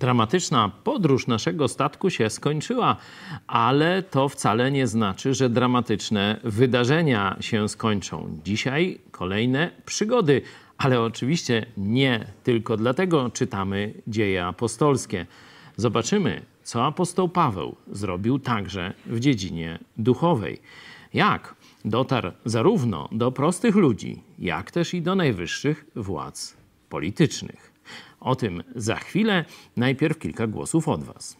Dramatyczna podróż naszego statku się skończyła, ale to wcale nie znaczy, że dramatyczne wydarzenia się skończą. Dzisiaj kolejne przygody, ale oczywiście nie tylko dlatego czytamy dzieje apostolskie. Zobaczymy, co apostoł Paweł zrobił także w dziedzinie duchowej. Jak dotarł zarówno do prostych ludzi, jak też i do najwyższych władz politycznych. O tym za chwilę. Najpierw kilka głosów od Was.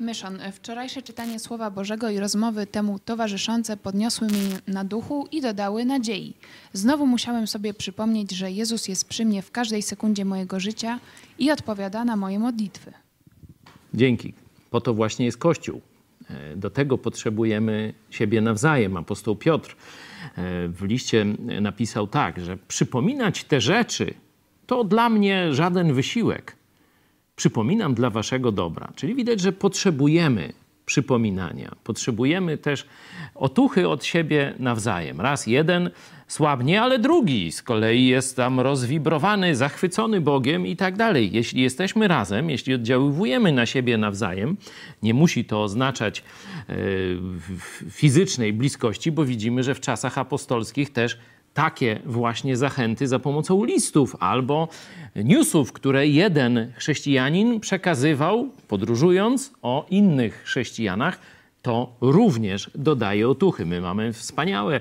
Myszon, wczorajsze czytanie Słowa Bożego i rozmowy temu towarzyszące podniosły mnie na duchu i dodały nadziei. Znowu musiałem sobie przypomnieć, że Jezus jest przy mnie w każdej sekundzie mojego życia i odpowiada na moje modlitwy. Dzięki. Po to właśnie jest Kościół. E, do tego potrzebujemy siebie nawzajem. Apostoł Piotr e, w liście napisał tak, że przypominać te rzeczy to dla mnie żaden wysiłek. Przypominam dla waszego dobra. Czyli widać, że potrzebujemy przypominania. Potrzebujemy też otuchy od siebie nawzajem. Raz jeden słabnie, ale drugi z kolei jest tam rozwibrowany, zachwycony Bogiem i tak dalej. Jeśli jesteśmy razem, jeśli oddziaływujemy na siebie nawzajem, nie musi to oznaczać e, fizycznej bliskości, bo widzimy, że w czasach apostolskich też takie właśnie zachęty za pomocą listów albo newsów, które jeden chrześcijanin przekazywał, podróżując o innych chrześcijanach, to również dodaje otuchy. My mamy wspaniałe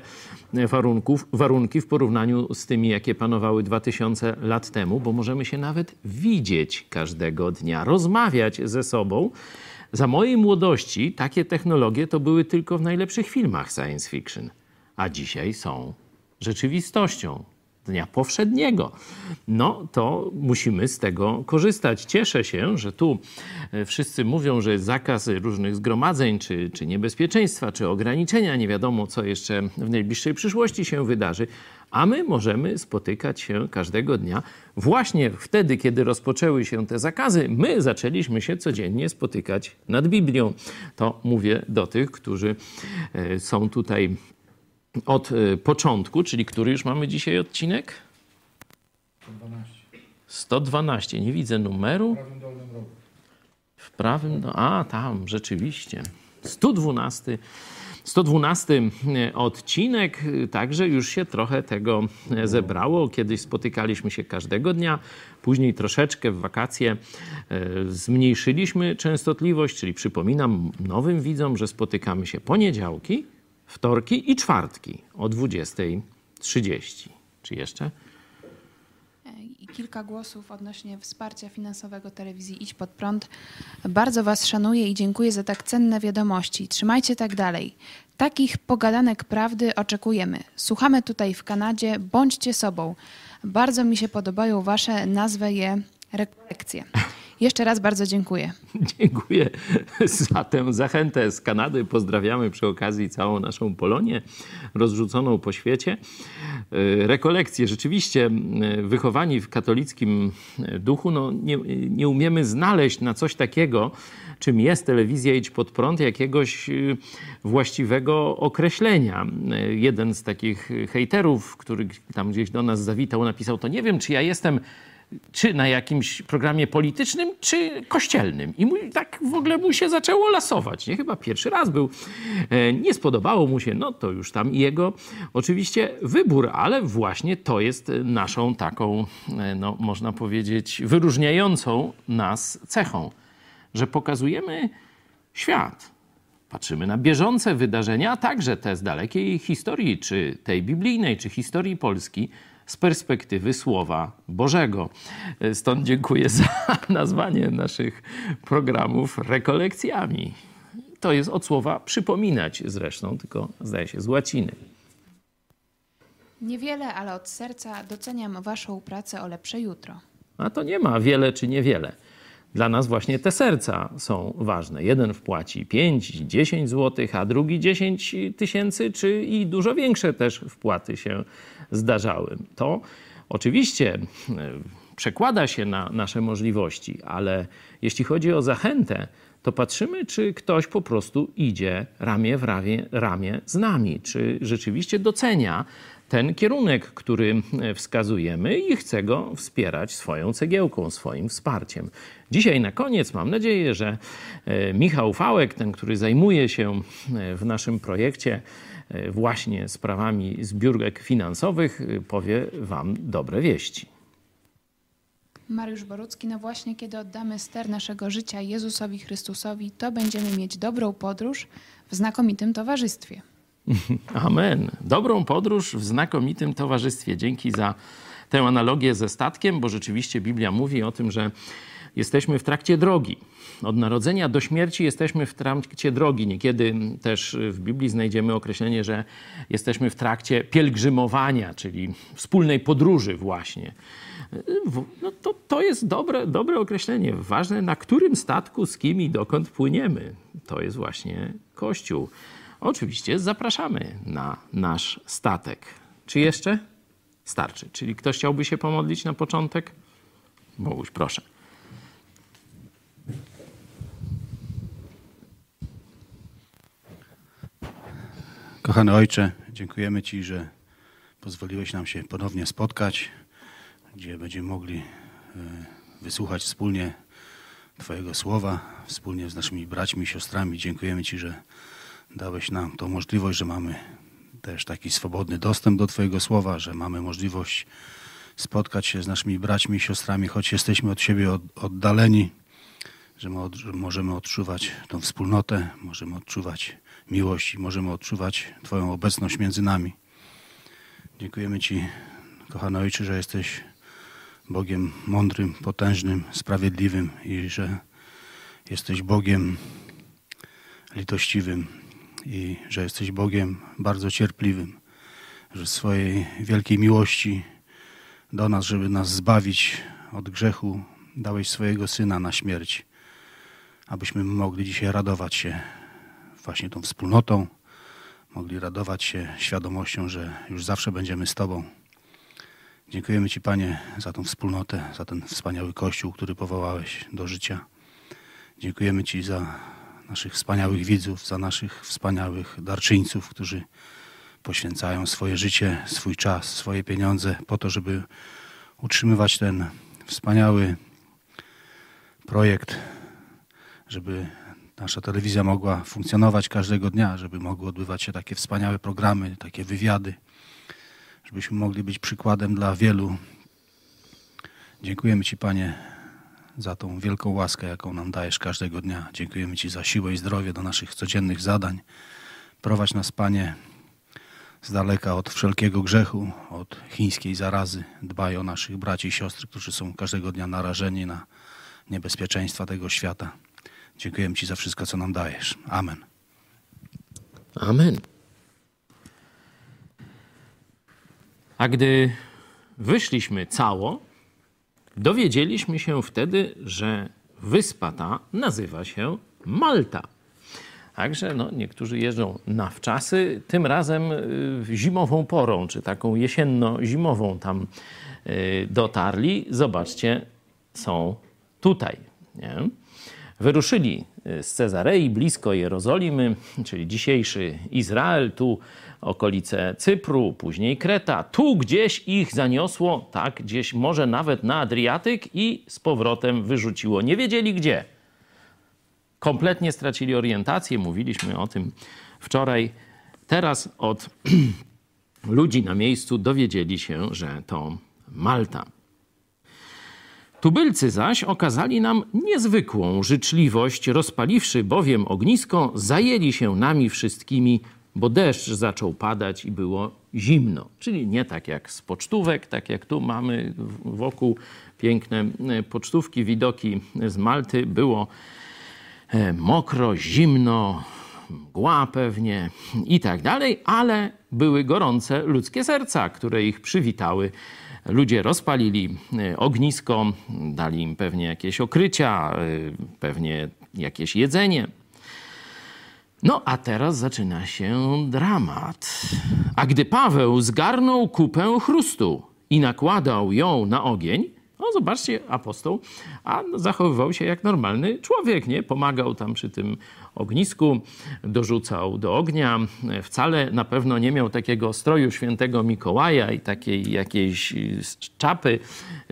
warunków, warunki w porównaniu z tymi, jakie panowały 2000 lat temu, bo możemy się nawet widzieć każdego dnia, rozmawiać ze sobą. Za mojej młodości takie technologie to były tylko w najlepszych filmach science fiction, a dzisiaj są rzeczywistością dnia powszedniego. No to musimy z tego korzystać. Cieszę się, że tu e, wszyscy mówią, że jest zakaz różnych zgromadzeń, czy, czy niebezpieczeństwa, czy ograniczenia. Nie wiadomo, co jeszcze w najbliższej przyszłości się wydarzy. A my możemy spotykać się każdego dnia. Właśnie wtedy, kiedy rozpoczęły się te zakazy, my zaczęliśmy się codziennie spotykać nad Biblią. To mówię do tych, którzy e, są tutaj od y, początku, czyli który już mamy dzisiaj odcinek? 112. 112. Nie widzę numeru. W prawym dolnym rogu. W prawym, do... a tam, rzeczywiście. 112. 112 y, odcinek, y, także już się trochę tego zebrało. Kiedyś spotykaliśmy się każdego dnia, później troszeczkę w wakacje zmniejszyliśmy częstotliwość, czyli przypominam nowym widzom, że spotykamy się poniedziałki, wtorki i czwartki o 20.30. Czy jeszcze? Kilka głosów odnośnie wsparcia finansowego telewizji Idź Pod Prąd. Bardzo Was szanuję i dziękuję za tak cenne wiadomości. Trzymajcie tak dalej. Takich pogadanek prawdy oczekujemy. Słuchamy tutaj w Kanadzie. Bądźcie sobą. Bardzo mi się podobają Wasze nazwy je rekolekcje. Jeszcze raz bardzo dziękuję. Dziękuję za tę zachętę z Kanady. Pozdrawiamy przy okazji całą naszą Polonię rozrzuconą po świecie. E, rekolekcje. Rzeczywiście e, wychowani w katolickim duchu, no nie, nie umiemy znaleźć na coś takiego, czym jest telewizja Idź Pod Prąd, jakiegoś właściwego określenia. Jeden z takich hejterów, który tam gdzieś do nas zawitał, napisał, to nie wiem, czy ja jestem czy na jakimś programie politycznym, czy kościelnym. I mu, tak w ogóle mu się zaczęło lasować. Nie? Chyba pierwszy raz był. E, nie spodobało mu się, no to już tam jego oczywiście wybór, ale właśnie to jest naszą taką, e, no można powiedzieć, wyróżniającą nas cechą, że pokazujemy świat. Patrzymy na bieżące wydarzenia, a także te z dalekiej historii, czy tej biblijnej, czy historii Polski, z perspektywy Słowa Bożego. Stąd dziękuję za nazwanie naszych programów rekolekcjami. To jest od słowa przypominać zresztą, tylko zdaje się z łaciny. Niewiele, ale od serca doceniam Waszą pracę o lepsze jutro. A to nie ma wiele czy niewiele. Dla nas właśnie te serca są ważne. Jeden wpłaci 5, 10 zł, a drugi 10 tysięcy, czy i dużo większe też wpłaty się zdarzały. To oczywiście e, przekłada się na nasze możliwości, ale jeśli chodzi o zachętę, to patrzymy, czy ktoś po prostu idzie ramię w ramię, ramię z nami, czy rzeczywiście docenia ten kierunek, który wskazujemy i chce go wspierać swoją cegiełką, swoim wsparciem. Dzisiaj na koniec mam nadzieję, że e, Michał Fałek, ten, który zajmuje się e, w naszym projekcie e, właśnie sprawami zbiórek finansowych, powie Wam dobre wieści. Mariusz Borucki, no właśnie kiedy oddamy ster naszego życia Jezusowi Chrystusowi, to będziemy mieć dobrą podróż w znakomitym towarzystwie. Amen. Dobrą podróż w znakomitym towarzystwie. Dzięki za tę analogię ze statkiem, bo rzeczywiście Biblia mówi o tym, że jesteśmy w trakcie drogi. Od narodzenia do śmierci jesteśmy w trakcie drogi. Niekiedy też w Biblii znajdziemy określenie, że jesteśmy w trakcie pielgrzymowania, czyli wspólnej podróży właśnie. No to, to jest dobre, dobre określenie. Ważne, na którym statku, z kim i dokąd płyniemy. To jest właśnie Kościół. Oczywiście zapraszamy na nasz statek. Czy jeszcze? Starczy. Czyli ktoś chciałby się pomodlić na początek? Boguś, proszę. Kochany Ojcze, dziękujemy Ci, że pozwoliłeś nam się ponownie spotkać, gdzie będziemy mogli e, wysłuchać wspólnie Twojego słowa, wspólnie z naszymi braćmi i siostrami. Dziękujemy Ci, że dałeś nam tą możliwość, że mamy też taki swobodny dostęp do Twojego słowa, że mamy możliwość spotkać się z naszymi braćmi i siostrami, choć jesteśmy od siebie oddaleni, że możemy odczuwać tą wspólnotę, możemy odczuwać miłość i możemy odczuwać Twoją obecność między nami. Dziękujemy Ci, kochany Ojcze, że jesteś Bogiem mądrym, potężnym, sprawiedliwym i że jesteś Bogiem litościwym i że jesteś Bogiem bardzo cierpliwym, że swojej wielkiej miłości do nas, żeby nas zbawić od grzechu, dałeś swojego Syna na śmierć, abyśmy mogli dzisiaj radować się właśnie tą wspólnotą, mogli radować się świadomością, że już zawsze będziemy z Tobą. Dziękujemy Ci, Panie, za tą wspólnotę, za ten wspaniały Kościół, który powołałeś do życia. Dziękujemy Ci za naszych wspaniałych widzów, za naszych wspaniałych darczyńców, którzy poświęcają swoje życie, swój czas, swoje pieniądze po to, żeby utrzymywać ten wspaniały projekt, żeby nasza telewizja mogła funkcjonować każdego dnia, żeby mogły odbywać się takie wspaniałe programy, takie wywiady, żebyśmy mogli być przykładem dla wielu. Dziękujemy Ci, Panie, za tą wielką łaskę, jaką nam dajesz każdego dnia. Dziękujemy Ci za siłę i zdrowie do naszych codziennych zadań. Prowadź nas, Panie, z daleka od wszelkiego grzechu, od chińskiej zarazy. Dbaj o naszych braci i siostry, którzy są każdego dnia narażeni na niebezpieczeństwa tego świata. Dziękujemy Ci za wszystko, co nam dajesz. Amen. Amen. A gdy wyszliśmy cało, dowiedzieliśmy się wtedy, że wyspa ta nazywa się Malta. Także no, niektórzy jeżdżą na wczasy, tym razem y, zimową porą, czy taką jesienno-zimową tam y, dotarli. Zobaczcie, są tutaj. Nie? Wyruszyli y, z Cezarei blisko Jerozolimy, czyli dzisiejszy Izrael, tu okolice Cypru, później Kreta. Tu gdzieś ich zaniosło, tak, gdzieś może nawet na Adriatyk i z powrotem wyrzuciło. Nie wiedzieli gdzie. Kompletnie stracili orientację, mówiliśmy o tym wczoraj. Teraz od ludzi na miejscu dowiedzieli się, że to Malta. Tubylcy zaś okazali nam niezwykłą życzliwość, rozpaliwszy bowiem ognisko, zajęli się nami wszystkimi, bo deszcz zaczął padać i było zimno. Czyli nie tak jak z pocztówek, tak jak tu mamy wokół piękne e, pocztówki, widoki z Malty. Było e, mokro, zimno, mgła pewnie i tak dalej, ale były gorące ludzkie serca, które ich przywitały Ludzie rozpalili e, ognisko, dali im pewnie jakieś okrycia, pewnie jakieś jedzenie. No a teraz zaczyna się dramat. A gdy Paweł zgarnął kupę chrustu i nakładał ją na ogień, no zobaczcie, apostoł, a zachowywał się jak normalny człowiek, nie? Pomagał tam przy tym ognisku, dorzucał do ognia. Wcale na pewno nie miał takiego stroju świętego Mikołaja i takiej jakiejś czapy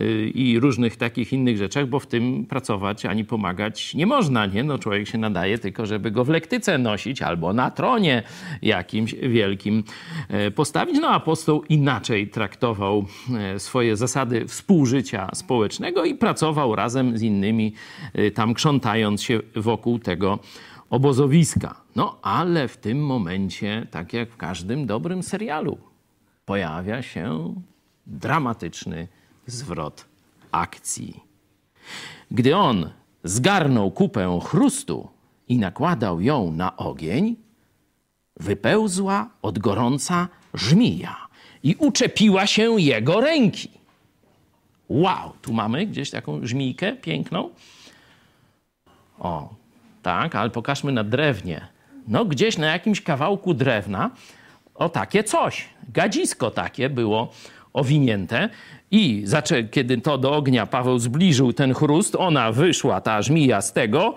y, i różnych takich innych rzeczach, bo w tym pracować ani pomagać nie można, nie? No człowiek się nadaje tylko, żeby go w lektyce nosić albo na tronie jakimś wielkim e, postawić. No apostoł inaczej traktował e, swoje zasady współżycia społecznego i pracował razem z innymi, e, tam krzątając się wokół tego obozowiska. No ale w tym momencie, tak jak w każdym dobrym serialu, pojawia się dramatyczny zwrot akcji. Gdy on zgarnął kupę chrustu i nakładał ją na ogień, wypełzła od gorąca żmija i uczepiła się jego ręki. Wow, tu mamy gdzieś taką żmijkę piękną. O, tak, ale pokażmy na drewnie. No, gdzieś na jakimś kawałku drewna o takie coś, gadzisko takie było owinięte i zaczę, kiedy to do ognia Paweł zbliżył ten chrust, ona wyszła, ta żmija z tego,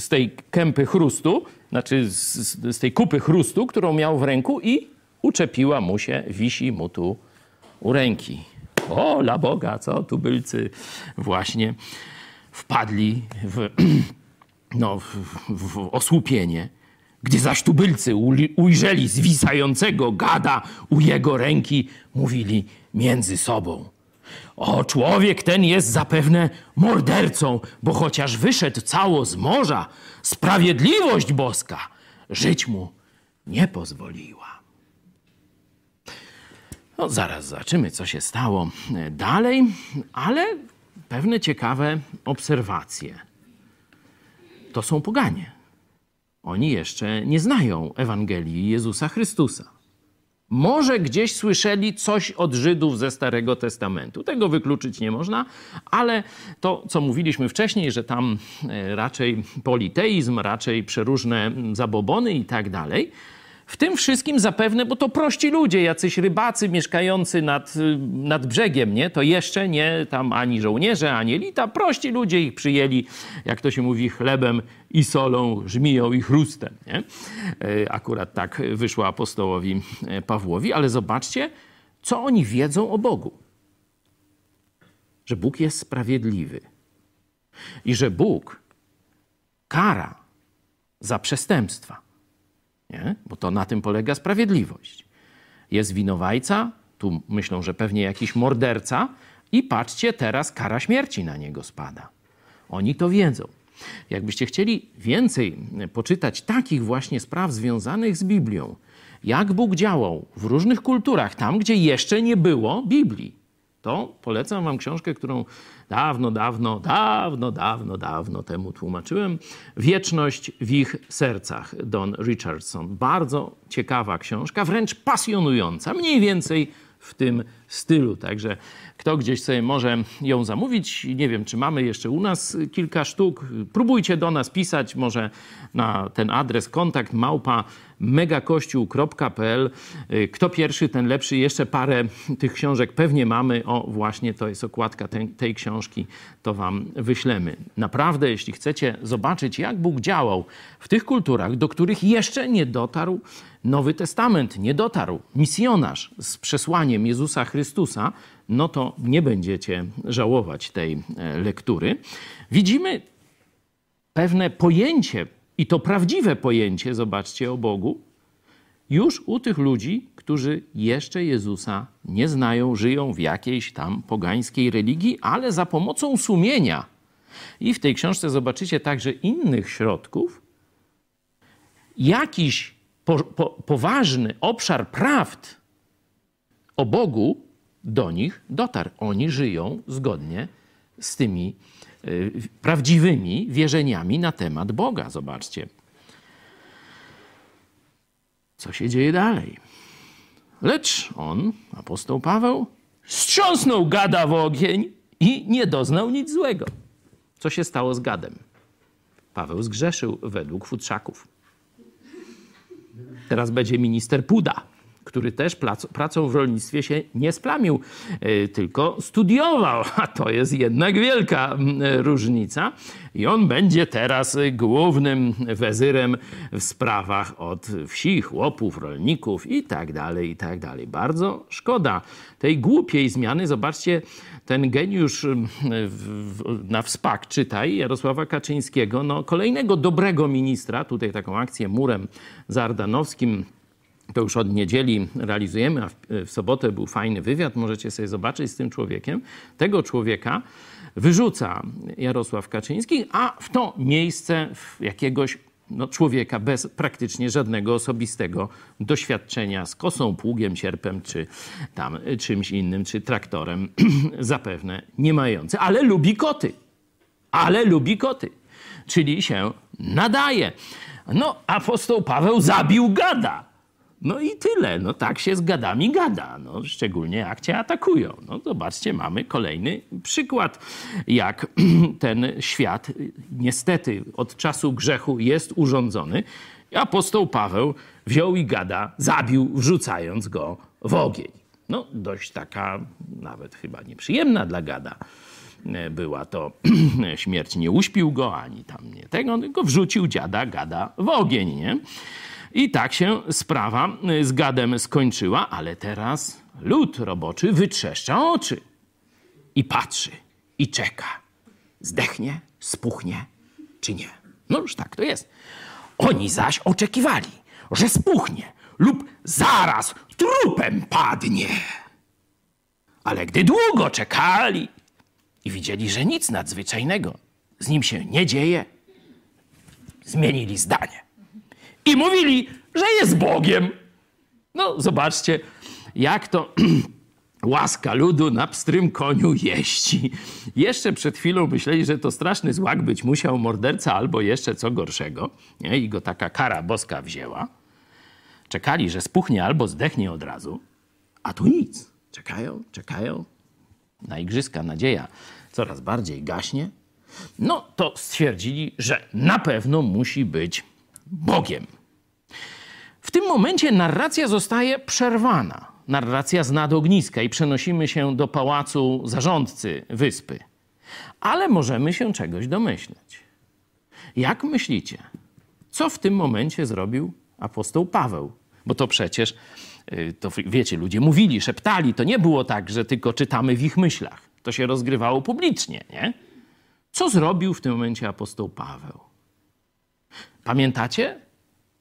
z tej kępy chrustu, znaczy z, z tej kupy chrustu, którą miał w ręku i uczepiła mu się, wisi mu tu u ręki. O, la Boga, co tubylcy właśnie wpadli w no, w, w osłupienie. Gdy zaś tubylcy ujrzeli zwisającego gada u jego ręki, mówili między sobą. O, człowiek ten jest zapewne mordercą, bo chociaż wyszedł cało z morza, sprawiedliwość boska żyć mu nie pozwoliła. No, zaraz zobaczymy, co się stało dalej, ale pewne ciekawe obserwacje to są poganie. Oni jeszcze nie znają Ewangelii Jezusa Chrystusa. Może gdzieś słyszeli coś od Żydów ze Starego Testamentu. Tego wykluczyć nie można, ale to, co mówiliśmy wcześniej, że tam e, raczej politeizm, raczej przeróżne zabobony i tak dalej, w tym wszystkim zapewne, bo to prości ludzie, jacyś rybacy mieszkający nad, nad brzegiem, nie? To jeszcze nie tam ani żołnierze, ani elita. Prości ludzie ich przyjęli, jak to się mówi, chlebem i solą, żmiją i chrustem, nie? E, akurat tak wyszło apostołowi e, Pawłowi, ale zobaczcie, co oni wiedzą o Bogu. Że Bóg jest sprawiedliwy i że Bóg kara za przestępstwa. Nie? Bo to na tym polega sprawiedliwość. Jest winowajca, tu myślą, że pewnie jakiś morderca, i patrzcie, teraz kara śmierci na niego spada. Oni to wiedzą. Jakbyście chcieli więcej poczytać takich właśnie spraw związanych z Biblią, jak Bóg działał w różnych kulturach, tam gdzie jeszcze nie było Biblii, to polecam Wam książkę, którą dawno, dawno, dawno, dawno, dawno temu tłumaczyłem. Wieczność w ich sercach, Don Richardson. Bardzo ciekawa książka, wręcz pasjonująca, mniej więcej w tym stylu. Także kto gdzieś sobie może ją zamówić, nie wiem, czy mamy jeszcze u nas kilka sztuk. Próbujcie do nas pisać, może na ten adres kontakt małpa megakościół.pl. Kto pierwszy, ten lepszy. Jeszcze parę tych książek pewnie mamy. O, właśnie to jest okładka tej, tej książki, to wam wyślemy. Naprawdę, jeśli chcecie zobaczyć, jak Bóg działał w tych kulturach, do których jeszcze nie dotarł Nowy Testament, nie dotarł misjonarz z przesłaniem Jezusa Chrystusa, no to nie będziecie żałować tej e, lektury. Widzimy pewne pojęcie, i to prawdziwe pojęcie, zobaczcie, o Bogu, już u tych ludzi, którzy jeszcze Jezusa nie znają, żyją w jakiejś tam pogańskiej religii, ale za pomocą sumienia. I w tej książce zobaczycie także innych środków, jakiś po, po, poważny obszar prawd o Bogu do nich dotarł. Oni żyją zgodnie z tymi y, prawdziwymi wierzeniami na temat Boga. Zobaczcie, co się dzieje dalej. Lecz on, apostoł Paweł, strząsnął gada w ogień i nie doznał nic złego. Co się stało z gadem? Paweł zgrzeszył według futrzaków. Teraz będzie minister Puda który też pracą w rolnictwie się nie splamił, e, tylko studiował, a to jest jednak wielka różnica. I on będzie teraz głównym wezyrem w sprawach od wsi, chłopów, rolników i tak dalej, i tak dalej. Bardzo szkoda tej głupiej zmiany. Zobaczcie, ten geniusz na wspak, czytaj, Jarosława Kaczyńskiego, no, kolejnego dobrego ministra, tutaj taką akcję murem zardanowskim, to już od niedzieli realizujemy, a w, w sobotę był fajny wywiad, możecie sobie zobaczyć z tym człowiekiem. Tego człowieka wyrzuca Jarosław Kaczyński, a w to miejsce jakiegoś no, człowieka bez praktycznie żadnego osobistego doświadczenia z kosą, pługiem, sierpem czy tam czymś innym, czy traktorem, zapewne nie mający, ale lubi koty. Ale lubi koty, czyli się nadaje. No, apostoł Paweł zabił gada. No i tyle. No tak się z gadami gada. No, szczególnie jak cię atakują. No zobaczcie, mamy kolejny przykład, jak ten świat niestety od czasu grzechu jest urządzony. Apostoł Paweł wziął i gada, zabił, wrzucając go w ogień. No dość taka nawet chyba nieprzyjemna dla gada była to śmierć. Nie uśpił go, ani tam nie tego, tylko wrzucił dziada gada w ogień, nie? I tak się sprawa z gadem skończyła, ale teraz lud roboczy wytrzeszcza oczy i patrzy i czeka. Zdechnie, spuchnie czy nie. No już tak to jest. Oni zaś oczekiwali, że spuchnie lub zaraz trupem padnie. Ale gdy długo czekali i widzieli, że nic nadzwyczajnego z nim się nie dzieje, zmienili zdanie i mówili, że jest Bogiem. No, zobaczcie, jak to łaska ludu na pstrym koniu jeści. Jeszcze przed chwilą myśleli, że to straszny złak być musiał morderca albo jeszcze co gorszego. Nie? I go taka kara boska wzięła. Czekali, że spuchnie albo zdechnie od razu. A tu nic. Czekają, czekają. Na igrzyska nadzieja coraz bardziej gaśnie. No to stwierdzili, że na pewno musi być Bogiem. Tym momencie narracja zostaje przerwana. Narracja z nad ogniska i przenosimy się do pałacu zarządcy wyspy. Ale możemy się czegoś domyśleć. Jak myślicie, co w tym momencie zrobił apostoł Paweł? Bo to przecież, y, to wiecie, ludzie mówili, szeptali. To nie było tak, że tylko czytamy w ich myślach. To się rozgrywało publicznie, nie? Co zrobił w tym momencie apostoł Paweł? Pamiętacie,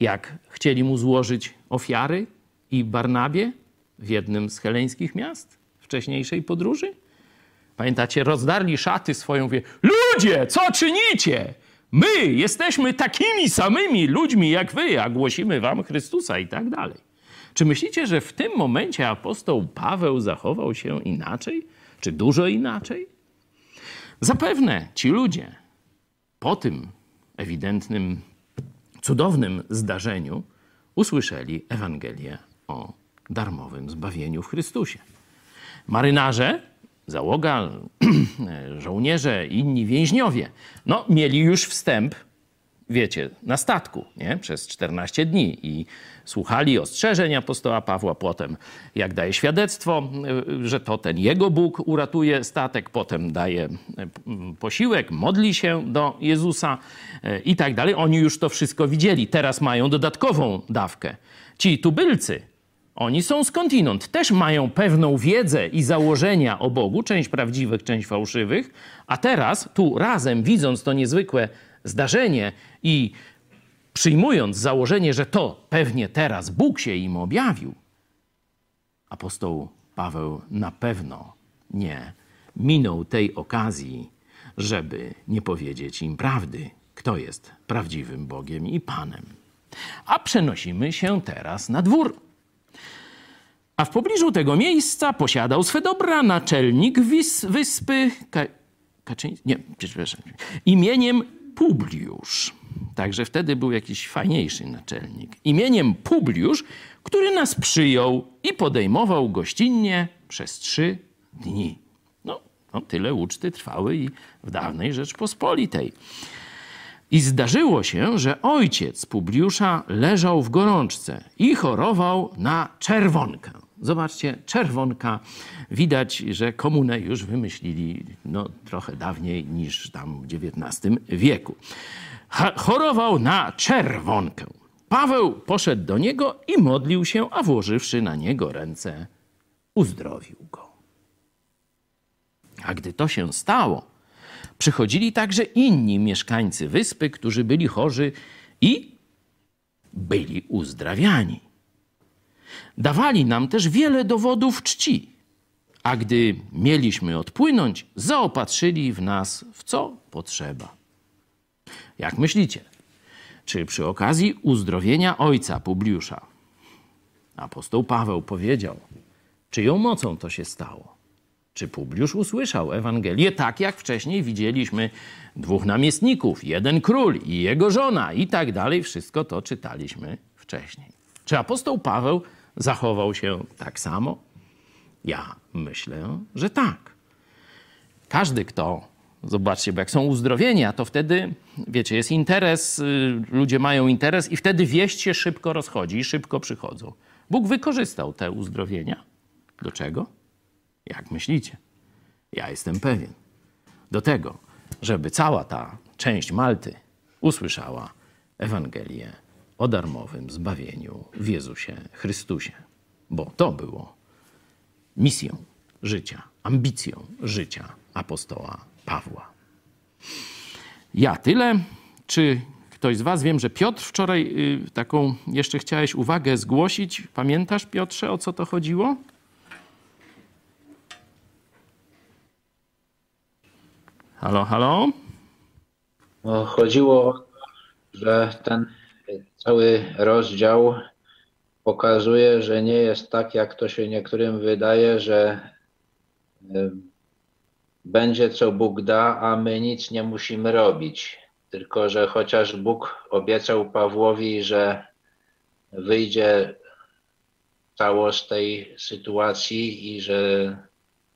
jak chcieli mu złożyć ofiary i Barnabie w jednym z heleńskich miast wcześniejszej podróży? Pamiętacie, rozdarli szaty swoją, wie, ludzie, co czynicie? My jesteśmy takimi samymi ludźmi jak wy, a głosimy wam Chrystusa i tak dalej. Czy myślicie, że w tym momencie apostoł Paweł zachował się inaczej? Czy dużo inaczej? Zapewne ci ludzie po tym ewidentnym cudownym zdarzeniu usłyszeli Ewangelię o darmowym zbawieniu w Chrystusie. Marynarze, załoga, żołnierze, inni więźniowie, no, mieli już wstęp wiecie, na statku nie? przez 14 dni i słuchali ostrzeżeń apostoła Pawła, potem jak daje świadectwo, y, że to ten jego Bóg uratuje statek, potem daje y, posiłek, modli się do Jezusa y, i tak dalej. Oni już to wszystko widzieli. Teraz mają dodatkową dawkę. Ci tubylcy, oni są skądinąd, też mają pewną wiedzę i założenia o Bogu, część prawdziwych, część fałszywych, a teraz tu razem, widząc to niezwykłe zdarzenie i przyjmując założenie, że to pewnie teraz Bóg się im objawił, apostoł Paweł na pewno nie minął tej okazji, żeby nie powiedzieć im prawdy, kto jest prawdziwym Bogiem i Panem. A przenosimy się teraz na dwór. A w pobliżu tego miejsca posiadał swe dobra naczelnik wys, wyspy Ka Kaczyński, nie, przepraszam, imieniem Publiusz. Także wtedy był jakiś fajniejszy naczelnik. Imieniem Publiusz, który nas przyjął i podejmował gościnnie przez trzy dni. No, no tyle uczty trwały i w dawnej Rzeczpospolitej. I zdarzyło się, że ojciec Publiusza leżał w gorączce i chorował na czerwonkę. Zobaczcie, czerwonka. Widać, że komunę już wymyślili no, trochę dawniej niż tam w XIX wieku. chorował na czerwonkę. Paweł poszedł do niego i modlił się, a włożywszy na niego ręce, uzdrowił go. A gdy to się stało, przychodzili także inni mieszkańcy wyspy, którzy byli chorzy i byli uzdrawiani. Dawali nam też wiele dowodów czci, a gdy mieliśmy odpłynąć, zaopatrzyli w nas w co potrzeba. Jak myślicie, czy przy okazji uzdrowienia ojca Publiusza apostoł Paweł powiedział, czyją mocą to się stało? Czy Publiusz usłyszał Ewangelię tak, jak wcześniej widzieliśmy dwóch namiestników, jeden król i jego żona i tak dalej? Wszystko to czytaliśmy wcześniej. Czy apostoł Paweł zachował się tak samo? Ja myślę, że tak. Każdy, kto, zobaczcie, bo jak są uzdrowienia, to wtedy, wiecie, jest interes, y, ludzie mają interes i wtedy wieść się szybko rozchodzi i szybko przychodzą. Bóg wykorzystał te uzdrowienia. Do czego? Jak myślicie? Ja jestem pewien. Do tego, żeby cała ta część Malty usłyszała Ewangelię o darmowym zbawieniu w Jezusie Chrystusie. Bo to było misją życia, ambicją życia apostoła Pawła. Ja tyle. Czy ktoś z Was wiem, że Piotr wczoraj y, taką jeszcze chciałeś uwagę zgłosić? Pamiętasz, Piotrze, o co to chodziło? Halo, halo? No, chodziło że ten cały rozdział pokazuje, że nie jest tak, jak to się niektórym wydaje, że będzie co Bóg da, a my nic nie musimy robić. Tylko, że chociaż Bóg obiecał Pawłowi, że wyjdzie cało z tej sytuacji i że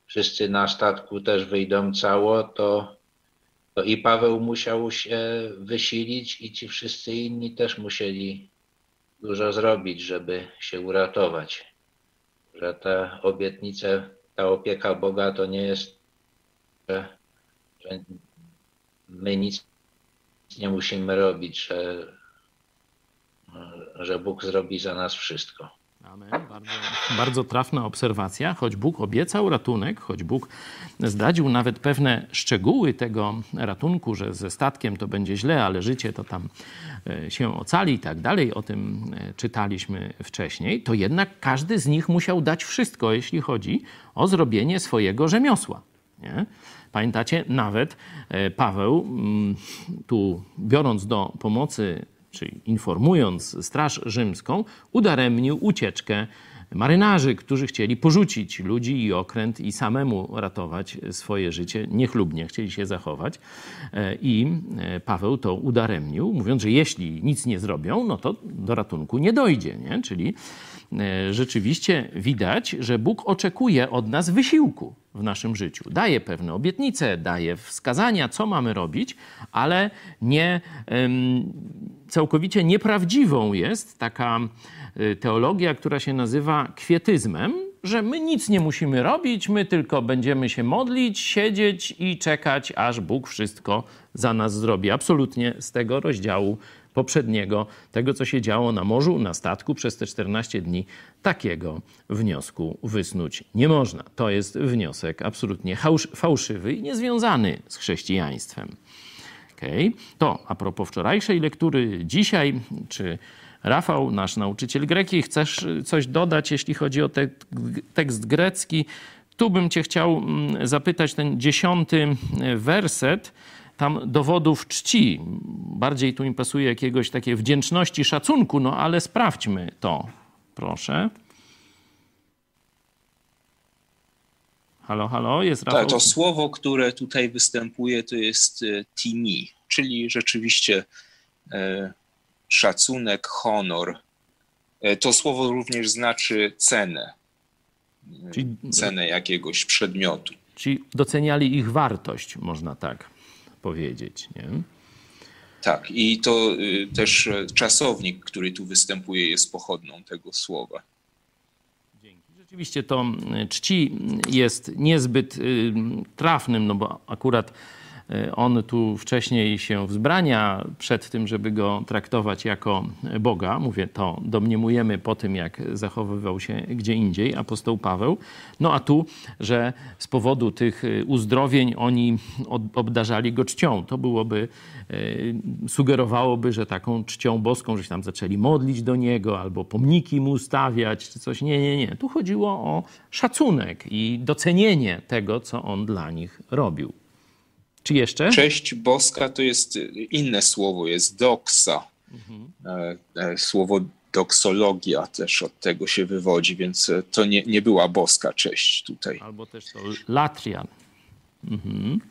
wszyscy na statku też wyjdą cało, to to i Paweł musiał się wysilić i ci wszyscy inni też musieli dużo zrobić, żeby się uratować. Że te obietnice, ta opieka Boga to nie jest, że, że my nic nie musimy robić, że, że Bóg zrobi za nas wszystko. Amen. Bardzo, bardzo trafna obserwacja. Choć Bóg obiecał ratunek, choć Bóg zdradził nawet pewne szczegóły tego ratunku, że ze statkiem to będzie źle, ale życie to tam e, się ocali i tak dalej, o tym e, czytaliśmy wcześniej, to jednak każdy z nich musiał dać wszystko, jeśli chodzi o zrobienie swojego rzemiosła. Nie? Pamiętacie, nawet e, Paweł, mm, tu biorąc do pomocy czyli informując Straż Rzymską, udaremnił ucieczkę marynarzy, którzy chcieli porzucić ludzi i okręt i samemu ratować swoje życie, niechlubnie chcieli się zachować. E, I e, Paweł to udaremnił, mówiąc, że jeśli nic nie zrobią, no to do ratunku nie dojdzie. Nie? Czyli e, rzeczywiście widać, że Bóg oczekuje od nas wysiłku w naszym życiu. Daje pewne obietnice, daje wskazania, co mamy robić, ale nie, całkowicie nieprawdziwą jest taka teologia, która się nazywa kwietyzmem, że my nic nie musimy robić, my tylko będziemy się modlić, siedzieć i czekać, aż Bóg wszystko za nas zrobi. Absolutnie z tego rozdziału poprzedniego, tego co się działo na morzu, na statku przez te 14 dni, takiego wniosku wysnuć nie można. To jest wniosek absolutnie fałszywy i niezwiązany z chrześcijaństwem. Okay. To a propos wczorajszej lektury, dzisiaj, czy Rafał, nasz nauczyciel greki, chcesz coś dodać, jeśli chodzi o te, tekst grecki? Tu bym cię chciał mm, zapytać ten dziesiąty werset, tam dowodów czci. Bardziej tu mi pasuje jakiegoś takiej wdzięczności, szacunku, no ale sprawdźmy to, proszę. Halo, halo, jest Rafał? Tak, to słowo, które tutaj występuje, to jest e, timi, czyli rzeczywiście e, szacunek, honor. E, to słowo również znaczy cenę, czyli, cenę jakiegoś przedmiotu. Czyli doceniali ich wartość, można tak powiedzieć. Nie? Tak, i to też czasownik, który tu występuje, jest pochodną tego słowa. Dzięki. Rzeczywiście to czci jest niezbyt trafnym, no bo akurat E, on tu wcześniej się wzbrania przed tym, żeby go traktować jako Boga. Mówię, to domniemujemy po tym, jak zachowywał się gdzie indziej apostoł Paweł. No a tu, że z powodu tych e, uzdrowień oni obdarzali go czcią. To byłoby, e, sugerowałoby, że taką czcią boską, że się tam zaczęli modlić do niego albo pomniki mu stawiać, czy coś. Nie, nie, nie. Tu chodziło o szacunek i docenienie tego, co on dla nich robił. Czy jeszcze? Cześć boska to jest inne słowo, jest doksa. Mhm. Słowo doksologia też od tego się wywodzi, więc to nie, nie była boska cześć tutaj. Albo też to latrian. Mhm.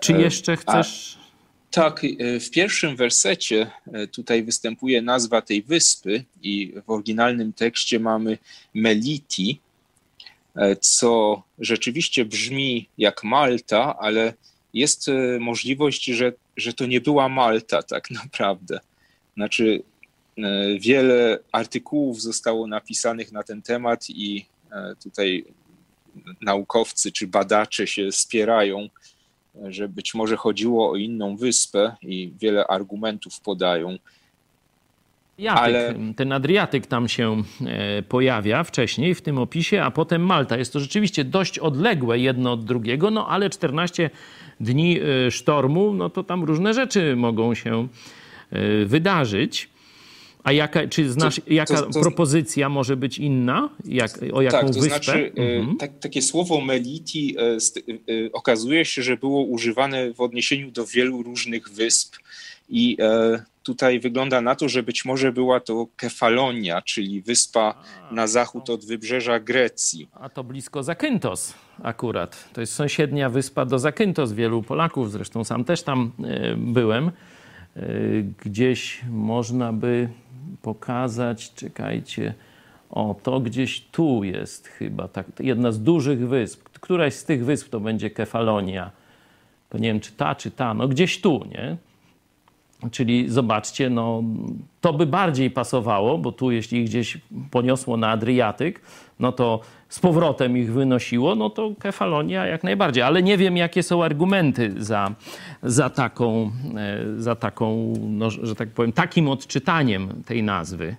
Czy e, jeszcze chcesz... A, tak, w pierwszym wersecie tutaj występuje nazwa tej wyspy i w oryginalnym tekście mamy Meliti, E, co rzeczywiście brzmi jak Malta, ale jest e, możliwość, że, że to nie była Malta tak naprawdę. Znaczy, e, wiele artykułów zostało napisanych na ten temat i tutaj naukowcy czy badacze się spierają, że być może chodziło o inną wyspę i wiele argumentów podają. Adriatyk, ale... Ten Adriatyk tam się e, pojawia wcześniej w tym opisie, a potem Malta. Jest to rzeczywiście dość odległe jedno od drugiego, no ale 14 dni e, sztormu, no to tam różne rzeczy mogą się e, wydarzyć. A jaka, czy znasz, to, jaka to, to, propozycja może być inna? Jak, o jaką tak, to wyspę? Znaczy, mhm. tak, takie słowo meliti okazuje się, że było używane w odniesieniu do wielu różnych wysp i tutaj wygląda na to, że być może była to Kefalonia, czyli wyspa na zachód od wybrzeża Grecji. A to blisko Zakynthos akurat. To jest sąsiednia wyspa do Zakynthos. Wielu Polaków, zresztą sam też tam e, byłem. E, gdzieś można by pokazać, czekajcie, o to gdzieś tu jest chyba, tak, jedna z dużych wysp. Któraś z tych wysp to będzie Kefalonia. To nie wiem, czy ta, czy ta, no gdzieś tu, nie? Czyli zobaczcie, no, to by bardziej pasowało, bo tu jeśli ich gdzieś poniosło na Adriatyk, no to z powrotem ich wynosiło, no to Kefalonia jak najbardziej. Ale nie wiem, jakie są argumenty za, za taką, e, za taką no, że tak powiem, takim odczytaniem tej nazwy.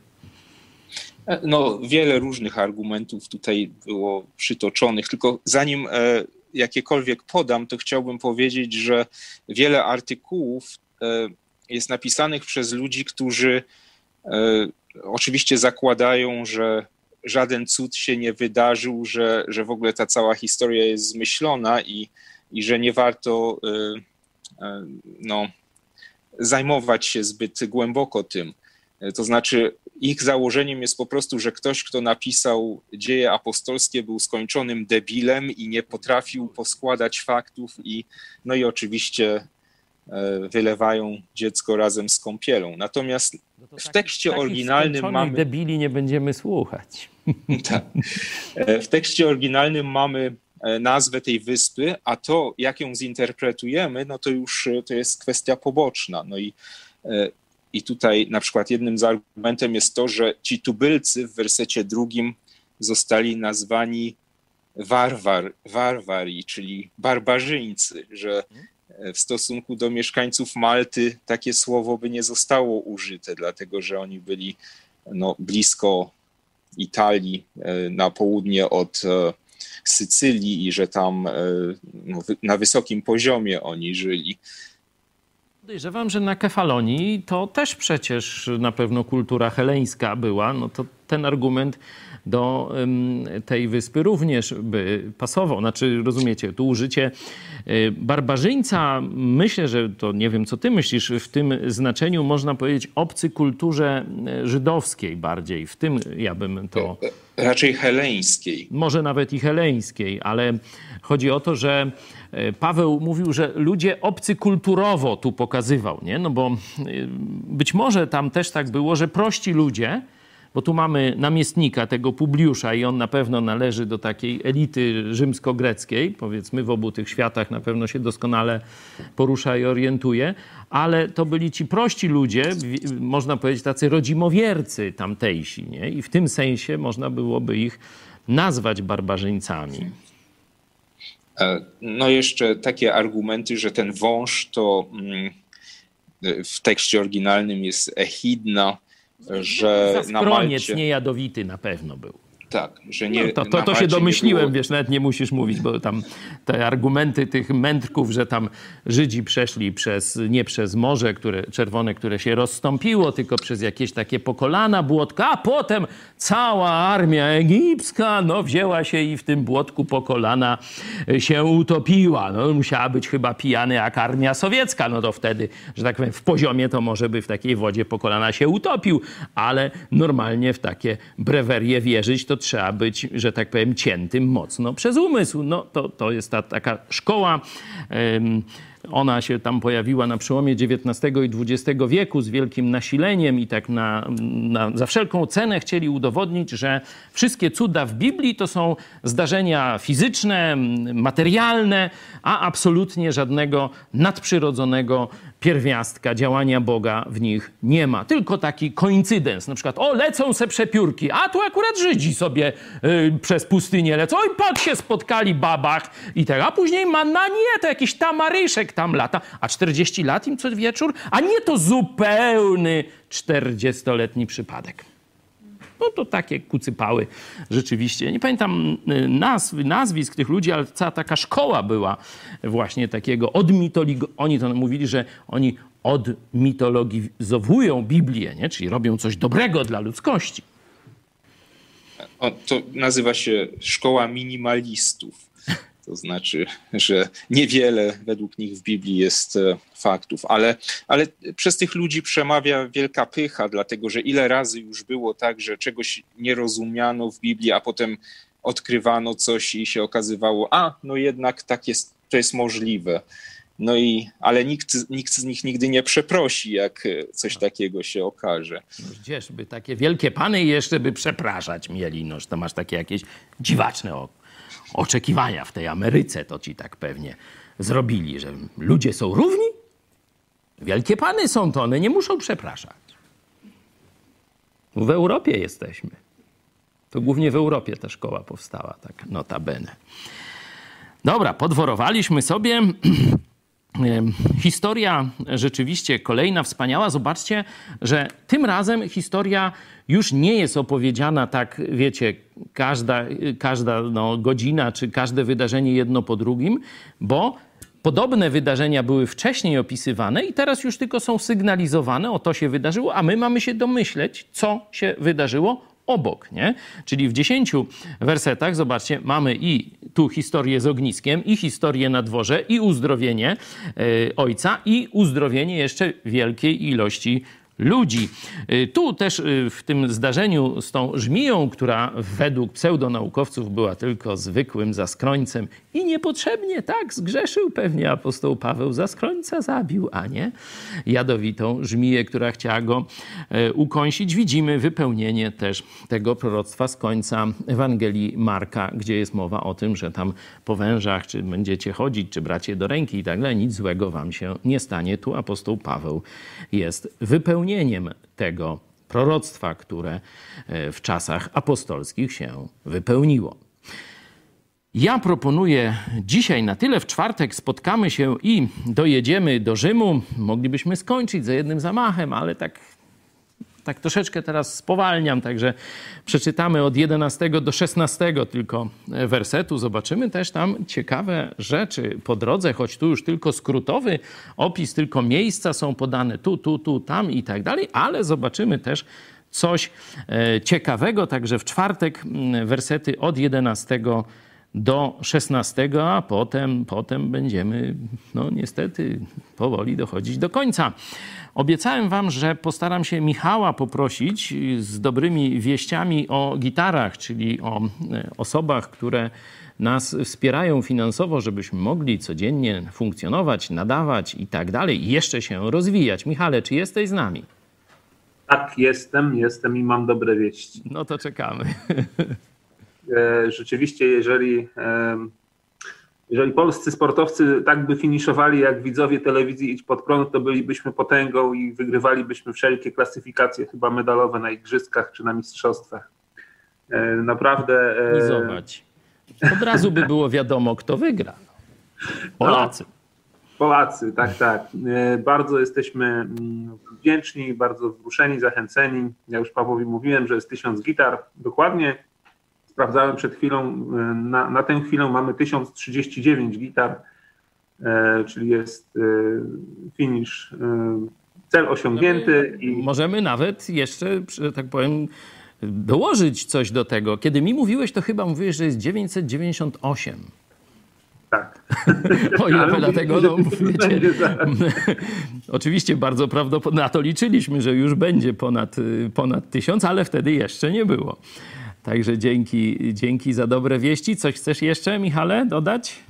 E, no, wiele różnych argumentów tutaj było przytoczonych, tylko zanim e, jakiekolwiek podam, to chciałbym powiedzieć, że wiele artykułów jest napisanych przez ludzi, którzy e, oczywiście zakładają, że żaden cud się nie wydarzył, że, że w ogóle ta cała historia jest zmyślona i, i że nie warto e, e, no, zajmować się zbyt głęboko tym. To znaczy, ich założeniem jest po prostu, że ktoś, kto napisał dzieje apostolskie, był skończonym debilem i nie potrafił poskładać faktów, i no i oczywiście wylewają dziecko razem z kąpielą. Natomiast no w tekście oryginalnym mamy. debili nie będziemy słuchać. Tak. E, w tekście oryginalnym mamy e, nazwę tej wyspy, a to, jak ją zinterpretujemy, no to już to jest kwestia poboczna. No i, i tutaj na przykład jednym z argumentem jest to, że ci tubylcy w wersecie drugim zostali nazwani warwar, warwari, czyli barbarzyńcy, że mhm w stosunku do mieszkańców Malty takie słowo by nie zostało użyte, dlatego że oni byli no, blisko Italii, e, na południe od e, Sycylii i że tam e, no, na wysokim poziomie oni żyli. Podejrzewam, że na Kefalonii to też przecież na pewno kultura heleńska była. No to ten argument do tej wyspy również by pasował. Znaczy, rozumiecie, tu użycie y, barbarzyńca, myślę, że to nie wiem, co ty myślisz, w tym znaczeniu można powiedzieć obcy kulturze y, żydowskiej bardziej. W tym ja bym to... Raczej heleńskiej. Może nawet i heleńskiej, ale chodzi o to, że Paweł mówił, że ludzie obcy kulturowo tu pokazywał, nie? No bo być może tam też tak było, że prości ludzie bo tu mamy namiestnika tego Publiusza i on na pewno należy do takiej elity rzymsko-greckiej, powiedzmy w obu tych światach na pewno się doskonale porusza i orientuje, ale to byli ci prości ludzie, można powiedzieć tacy rodzimowiercy tamtejsi, nie? i w tym sensie można byłoby ich nazwać barbarzyńcami. E, no jeszcze takie argumenty, że ten wąż to mm, w tekście oryginalnym jest echidna, że na Malcie... niejadowity na pewno był. Tak, że nie. No to, to, to się domyśliłem, było... wiesz, nawet nie musisz mówić, bo tam te argumenty tych mędrków, że tam Żydzi przeszli przez, nie przez morze które, czerwone, które się rozstąpiło, tylko przez jakieś takie pokolana błotka, a potem cała armia egipska, no wzięła się i w tym błotku po kolana się utopiła. No musiała być chyba pijany jak armia sowiecka, no to wtedy, że tak powiem, w poziomie to może by w takiej wodzie po kolana się utopił, ale normalnie w takie brewerie wierzyć to trzeba być, że tak powiem, ciętym mocno przez umysł. No to, to jest ta taka szkoła. Ona się tam pojawiła na przełomie XIX i XX wieku z wielkim nasileniem i tak na, na, za wszelką cenę chcieli udowodnić, że wszystkie cuda w Biblii to są zdarzenia fizyczne, materialne, a absolutnie żadnego nadprzyrodzonego pierwiastka. Działania Boga w nich nie ma. Tylko taki koincydens, na przykład o, lecą se przepiórki, a tu akurat Żydzi sobie y, przez pustynię lecą. I pod się spotkali babach i tak, a później manna nie, to jakiś tamaryszek tam lata, a 40 lat im co wieczór, a nie to zupełny 40-letni przypadek. No to takie kucypały rzeczywiście. Nie pamiętam y, nazw, nazwisk tych ludzi, ale cała taka szkoła była właśnie takiego odmitolog... Oni to mówili, że oni odmitologizowują Biblię, nie? czyli robią coś dobrego dla ludzkości. O, to nazywa się szkoła minimalistów. To znaczy, że niewiele według nich w Biblii jest e, faktów, ale, ale przez tych ludzi przemawia wielka pycha, dlatego że ile razy już było tak, że czegoś nie rozumiano w Biblii, a potem odkrywano coś i się okazywało, a no jednak tak jest, to jest możliwe. No i, ale nikt, nikt z nich nigdy nie przeprosi, jak coś takiego się okaże. No gdzież by takie wielkie pany jeszcze by przepraszać mieli, noż to masz takie jakieś dziwaczne oczekiwania w tej Ameryce, to ci tak pewnie zrobili, że ludzie są równi? Wielkie pany są to, one nie muszą przepraszać. W Europie jesteśmy. To głównie w Europie ta szkoła powstała, tak notabene. Dobra, podworowaliśmy sobie. Historia rzeczywiście kolejna wspaniała. Zobaczcie, że tym razem historia już nie jest opowiedziana tak, wiecie, każda, każda no, godzina czy każde wydarzenie jedno po drugim, bo podobne wydarzenia były wcześniej opisywane i teraz już tylko są sygnalizowane, o to się wydarzyło, a my mamy się domyśleć, co się wydarzyło obok, nie? Czyli w dziesięciu wersetach, zobaczcie, mamy i tu historię z ogniskiem, i historię na dworze, i uzdrowienie y, ojca, i uzdrowienie jeszcze wielkiej ilości ludzi. Y, tu też y, w tym zdarzeniu z tą żmiją, która według pseudonaukowców była tylko zwykłym zaskrońcem i niepotrzebnie tak zgrzeszył pewnie apostoł Paweł, zaskrońca zabił, a nie jadowitą żmiję, która chciała go y, ukąsić. Widzimy wypełnienie też tego proroctwa z końca Ewangelii Marka, gdzie jest mowa o tym, że tam po wężach, czy będziecie chodzić, czy bracie do ręki i tak dalej, nic złego wam się nie stanie. Tu apostoł Paweł jest wypełnieniem tego proroctwa, które e, w czasach apostolskich się wypełniło. Ja proponuję dzisiaj na tyle. W czwartek spotkamy się i dojedziemy do Rzymu. Moglibyśmy skończyć za jednym zamachem, ale tak tak troszeczkę teraz spowalniam, także przeczytamy od 11 do 16 tylko wersetu. Zobaczymy też tam ciekawe rzeczy po drodze, choć tu już tylko skrótowy opis, tylko miejsca są podane tu, tu, tu, tam i tak dalej, ale zobaczymy też coś e, ciekawego. Także w czwartek wersety od 11 do 16, a potem, potem będziemy, no niestety, powoli dochodzić do końca. Obiecałem wam, że postaram się Michała poprosić z dobrymi wieściami o gitarach, czyli o e, osobach, które nas wspierają finansowo, żebyśmy mogli codziennie funkcjonować, nadawać i tak dalej, i jeszcze się rozwijać. Michale, czy jesteś z nami? Tak, jestem, jestem i mam dobre wieści. No to czekamy. E, rzeczywiście, jeżeli, jeżeli polscy sportowcy tak by finiszowali jak widzowie telewizji Idź Pod Prąd, to bylibyśmy potęgą i wygrywalibyśmy wszelkie klasyfikacje chyba medalowe na igrzyskach czy na mistrzostwach. E, naprawdę... Mizować. Od razu by było wiadomo, kto wygra. Polacy. No. Polacy, tak, tak. E, bardzo jesteśmy mm, wdzięczni, bardzo wzruszeni, zachęceni. Ja już Pawłowi mówiłem, że jest tysiąc gitar. Dokładnie sprawdzałem przed chwilą, e, na, na tę chwilę mamy 1039 gitar, e, czyli jest finish, cel osiągnięty. I... Możemy nawet jeszcze, że tak powiem, dołożyć coś do tego. Kiedy mi mówiłeś, to chyba mówiłeś, że jest 998. Tak. O ile dlatego, no, wiecie, oczywiście bardzo prawdopodobnie, na to liczyliśmy, że już będzie ponad, y, ponad tysiąc, ale wtedy jeszcze nie było. Także dzięki, dzięki za dobre wieści. Coś chcesz jeszcze, Michale, dodać?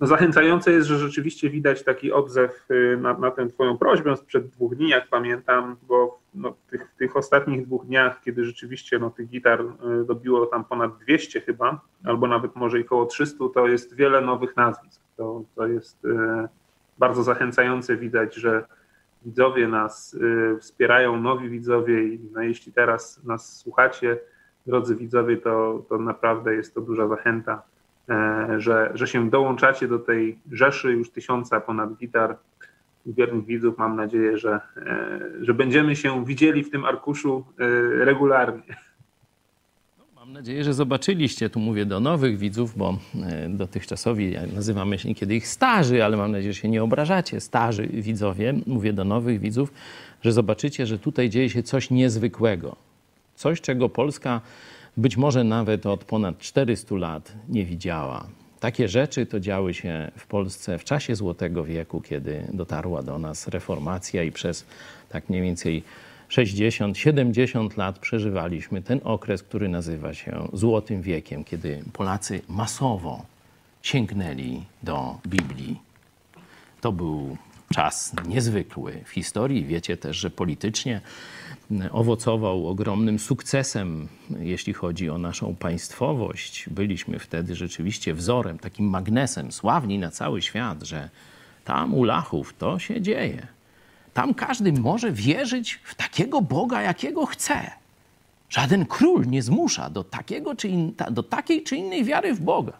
No zachęcające jest, że rzeczywiście widać taki odzew y, na, na tę twoją prośbę sprzed dwóch dni, jak pamiętam, bo no, tych, tych ostatnich dwóch dniach, kiedy rzeczywiście no, tych gitar y, dobiło tam ponad 200 chyba, albo nawet może i około 300, to jest wiele nowych nazwisk. To, to jest y, bardzo zachęcające widać, że widzowie nas wspierają, nowi widzowie i no, jeśli teraz nas słuchacie, drodzy widzowie, to, to naprawdę jest to duża zachęta E, że, że się dołączacie do tej rzeszy już tysiąca ponad gitar wiernych widzów. Mam nadzieję, że, e, że będziemy się widzieli w tym arkuszu e, regularnie. No, mam nadzieję, że zobaczyliście, tu mówię do nowych widzów, bo dotychczasowi nazywamy się niekiedy ich starzy, ale mam nadzieję, że się nie obrażacie, starzy widzowie. Mówię do nowych widzów, że zobaczycie, że tutaj dzieje się coś niezwykłego. Coś, czego Polska być może nawet od ponad 400 lat nie widziała. Takie rzeczy to działy się w Polsce w czasie Złotego Wieku, kiedy dotarła do nas reformacja i przez tak mniej więcej 60-70 lat przeżywaliśmy ten okres, który nazywa się Złotym Wiekiem, kiedy Polacy masowo sięgnęli do Biblii. To był czas niezwykły w historii. Wiecie też, że politycznie owocował ogromnym sukcesem, jeśli chodzi o naszą państwowość. Byliśmy wtedy rzeczywiście wzorem, takim magnesem, sławni na cały świat, że tam u Lachów to się dzieje. Tam każdy może wierzyć w takiego Boga, jakiego chce. Żaden król nie zmusza do, takiego czy in, do takiej czy innej wiary w Boga.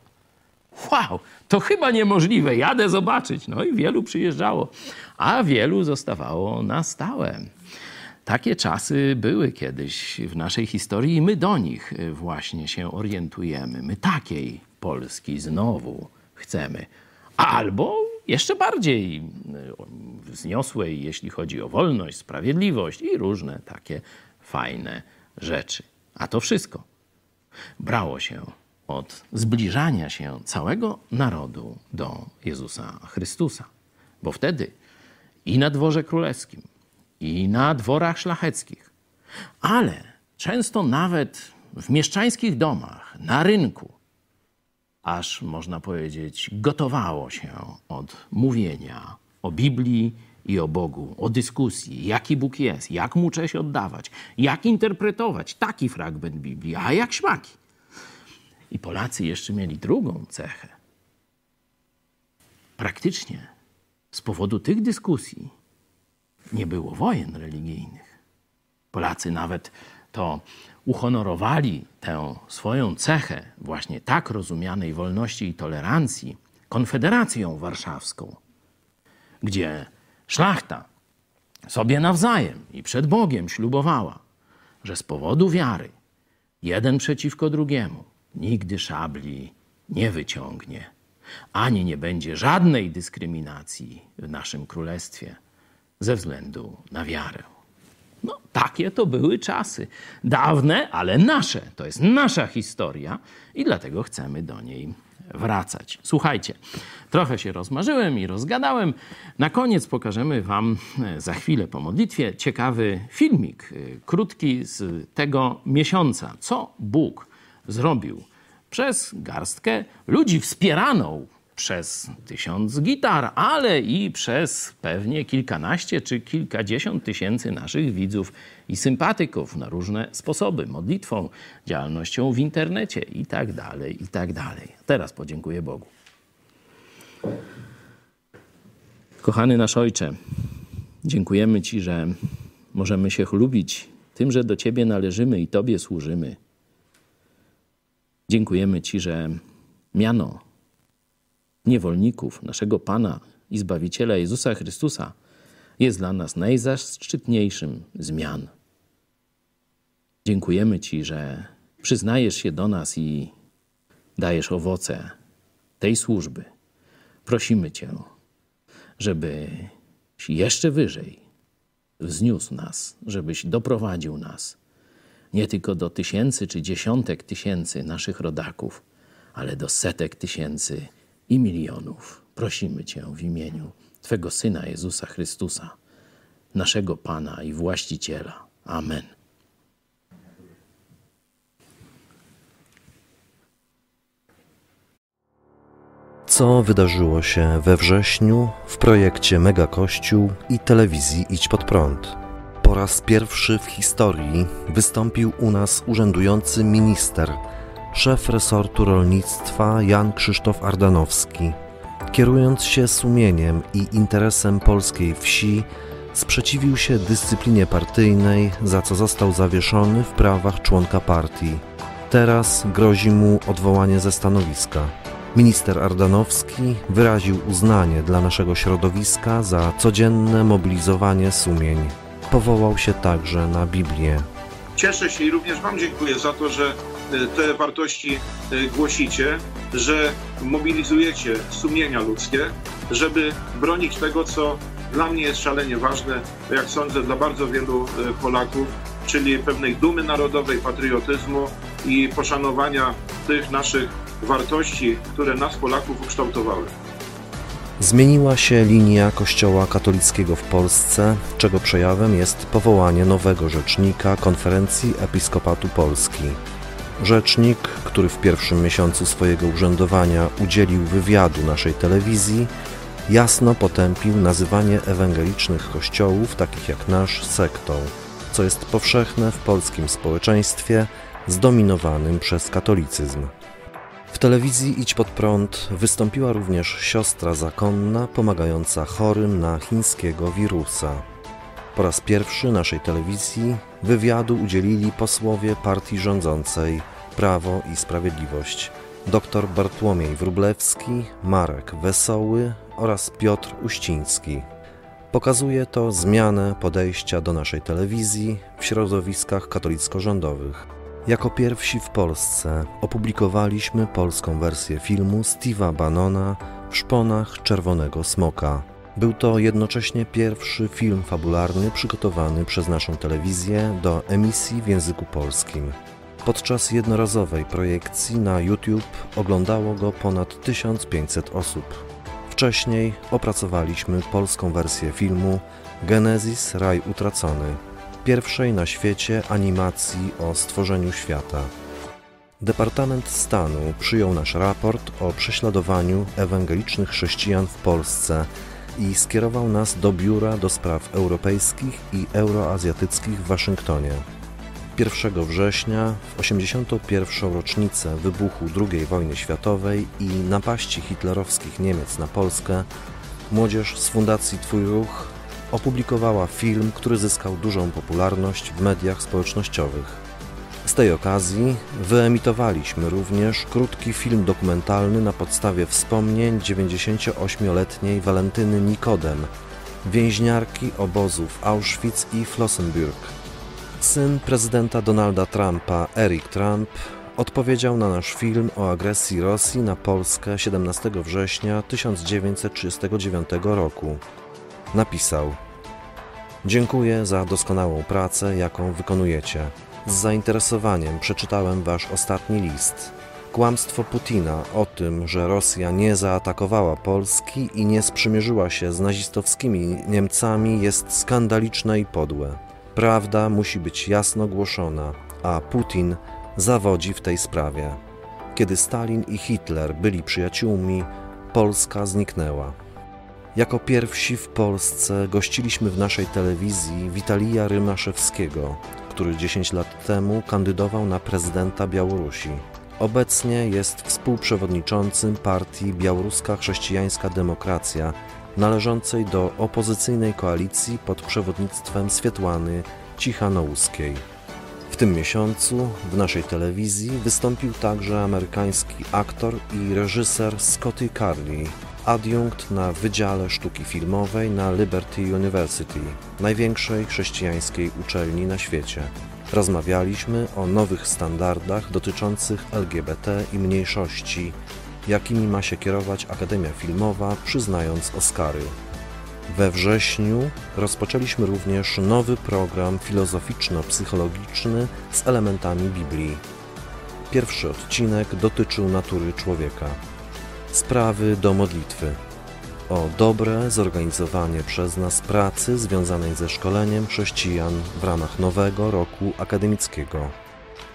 Wow, to chyba niemożliwe, jadę zobaczyć. No i wielu przyjeżdżało, a wielu zostawało na stałe. Takie czasy były kiedyś w naszej historii i my do nich właśnie się orientujemy. My takiej Polski znowu chcemy. Albo jeszcze bardziej wzniosłej, jeśli chodzi o wolność, sprawiedliwość i różne takie fajne rzeczy. A to wszystko brało się od zbliżania się całego narodu do Jezusa Chrystusa. Bo wtedy i na dworze królewskim, i na dworach szlacheckich, ale często nawet w mieszczańskich domach, na rynku, aż można powiedzieć, gotowało się od mówienia o Biblii i o Bogu, o dyskusji, jaki Bóg jest, jak mu cześć oddawać, jak interpretować taki fragment Biblii, a jak śmaki. I Polacy jeszcze mieli drugą cechę. Praktycznie z powodu tych dyskusji nie było wojen religijnych. Polacy nawet to uhonorowali tę swoją cechę właśnie tak rozumianej wolności i tolerancji Konfederacją Warszawską, gdzie szlachta sobie nawzajem i przed Bogiem ślubowała, że z powodu wiary jeden przeciwko drugiemu nigdy szabli nie wyciągnie, ani nie będzie żadnej dyskryminacji w naszym królestwie ze względu na wiarę. No, takie to były czasy. Dawne, ale nasze. To jest nasza historia i dlatego chcemy do niej wracać. Słuchajcie, trochę się rozmarzyłem i rozgadałem. Na koniec pokażemy Wam e, za chwilę po modlitwie ciekawy filmik, e, krótki z tego miesiąca. Co Bóg zrobił przez garstkę ludzi wspieraną przez tysiąc gitar, ale i przez pewnie kilkanaście czy kilkadziesiąt tysięcy naszych widzów i sympatyków na różne sposoby, modlitwą, działalnością w internecie i tak dalej, i tak dalej. Teraz podziękuję Bogu. Kochany nasz Ojcze, dziękujemy Ci, że możemy się chlubić tym, że do Ciebie należymy i Tobie służymy. Dziękujemy Ci, że miano niewolników naszego Pana i Zbawiciela Jezusa Chrystusa jest dla nas najzaszczytniejszym zmian. Dziękujemy Ci, że przyznajesz się do nas i dajesz owoce tej służby. Prosimy Cię, żebyś jeszcze wyżej wzniósł nas, żebyś doprowadził nas nie tylko do tysięcy czy dziesiątek tysięcy naszych rodaków, ale do setek tysięcy i milionów. Prosimy Cię w imieniu Twego Syna Jezusa Chrystusa, naszego Pana i Właściciela. Amen. Co wydarzyło się we wrześniu w projekcie Mega Kościół i telewizji Idź Pod Prąd? Po raz pierwszy w historii wystąpił u nas urzędujący minister – szef resortu rolnictwa Jan Krzysztof Ardanowski, kierując się sumieniem i interesem polskiej wsi, sprzeciwił się dyscyplinie partyjnej, za co został zawieszony w prawach członka partii. Teraz grozi mu odwołanie ze stanowiska. Minister Ardanowski wyraził uznanie dla naszego środowiska za codzienne mobilizowanie sumień. Powołał się także na Biblię. Cieszę się i również Wam dziękuję za to, że Y, te wartości y, głosicie, że mobilizujecie sumienia ludzkie, żeby bronić tego, co dla mnie jest szalenie ważne, jak sądzę, dla bardzo wielu y, Polaków, czyli pewnej dumy narodowej, patriotyzmu i poszanowania tych naszych wartości, które nas, Polaków, ukształtowały. Zmieniła się linia Kościoła katolickiego w Polsce, czego przejawem jest powołanie nowego rzecznika Konferencji Episkopatu Polski. Rzecznik, który w pierwszym miesiącu swojego urzędowania udzielił wywiadu naszej telewizji, jasno potępił nazywanie ewangelicznych kościołów, takich jak nasz, sektą, co jest powszechne w polskim społeczeństwie zdominowanym przez katolicyzm. W telewizji Idź Pod Prąd wystąpiła również siostra zakonna pomagająca chorym na chińskiego wirusa. Po raz pierwszy naszej telewizji wywiadu udzielili posłowie partii rządzącej Prawo i Sprawiedliwość dr Bartłomiej Wrublewski, Marek Wesoły oraz Piotr Uściński. Pokazuje to zmianę podejścia do naszej telewizji w środowiskach katolicko-rządowych. Jako pierwsi w Polsce opublikowaliśmy polską wersję filmu Steve'a Bannona w szponach Czerwonego Smoka. Był to jednocześnie pierwszy film fabularny przygotowany przez naszą telewizję do emisji w języku polskim. Podczas jednorazowej projekcji na YouTube oglądało go ponad 1500 osób. Wcześniej opracowaliśmy polską wersję filmu Genesis Raj Utracony, pierwszej na świecie animacji o stworzeniu świata. Departament Stanu przyjął nasz raport o prześladowaniu ewangelicznych chrześcijan w Polsce i skierował nas do Biura do Spraw Europejskich i Euroazjatyckich w Waszyngtonie. 1 września, w 81. rocznicę wybuchu II wojny światowej i napaści hitlerowskich Niemiec na Polskę, młodzież z Fundacji Twój Ruch opublikowała film, który zyskał dużą popularność w mediach społecznościowych. Z tej okazji wyemitowaliśmy również krótki film dokumentalny na podstawie wspomnień 98-letniej Walentyny Nikodem, więźniarki obozów Auschwitz i Flossenbürg. Syn prezydenta Donalda Trumpa, Eric Trump, odpowiedział na nasz film o agresji Rosji na Polskę 17 września 1939 roku. Napisał: Dziękuję za doskonałą pracę, jaką wykonujecie. Z zainteresowaniem przeczytałem wasz ostatni list. Kłamstwo Putina o tym, że Rosja nie zaatakowała Polski i nie sprzymierzyła się z nazistowskimi Niemcami, jest skandaliczne i podłe. Prawda musi być jasno głoszona, a Putin zawodzi w tej sprawie. Kiedy Stalin i Hitler byli przyjaciółmi, Polska zniknęła. Jako pierwsi w Polsce gościliśmy w naszej telewizji Witalija Rymaszewskiego, który 10 lat temu kandydował na prezydenta Białorusi. Obecnie jest współprzewodniczącym partii Białoruska Chrześcijańska Demokracja, należącej do opozycyjnej koalicji pod przewodnictwem Swietłany Cichanouskiej. W tym miesiącu w naszej telewizji wystąpił także amerykański aktor i reżyser Scotty Carley, adiunkt na Wydziale Sztuki Filmowej na Liberty University, największej chrześcijańskiej uczelni na świecie. Rozmawialiśmy o nowych standardach dotyczących LGBT i mniejszości, jakimi ma się kierować Akademia Filmowa, przyznając Oscary. We wrześniu rozpoczęliśmy również nowy program filozoficzno-psychologiczny z elementami Biblii. Pierwszy odcinek dotyczył natury człowieka. Sprawy do modlitwy. O dobre zorganizowanie przez nas pracy związanej ze szkoleniem chrześcijan w ramach nowego roku akademickiego.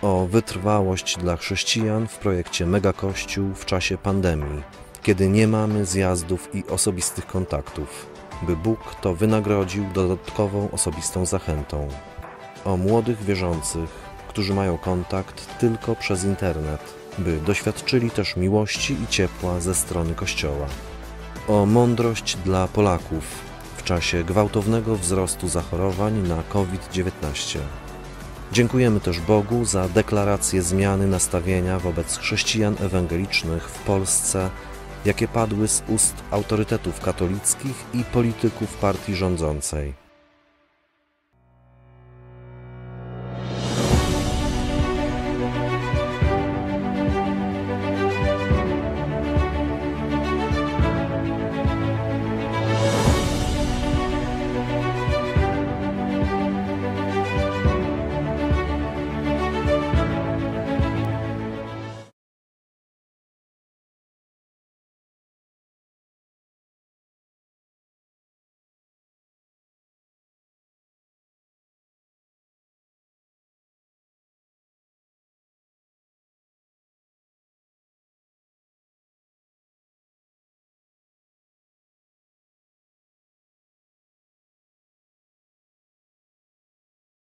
O wytrwałość dla chrześcijan w projekcie Megakościół w czasie pandemii, kiedy nie mamy zjazdów i osobistych kontaktów by Bóg to wynagrodził dodatkową osobistą zachętą. O młodych wierzących, którzy mają kontakt tylko przez internet, by doświadczyli też miłości i ciepła ze strony Kościoła. O mądrość dla Polaków w czasie gwałtownego wzrostu zachorowań na COVID-19. Dziękujemy też Bogu za deklarację zmiany nastawienia wobec chrześcijan ewangelicznych w Polsce jakie padły z ust autorytetów katolickich i polityków partii rządzącej.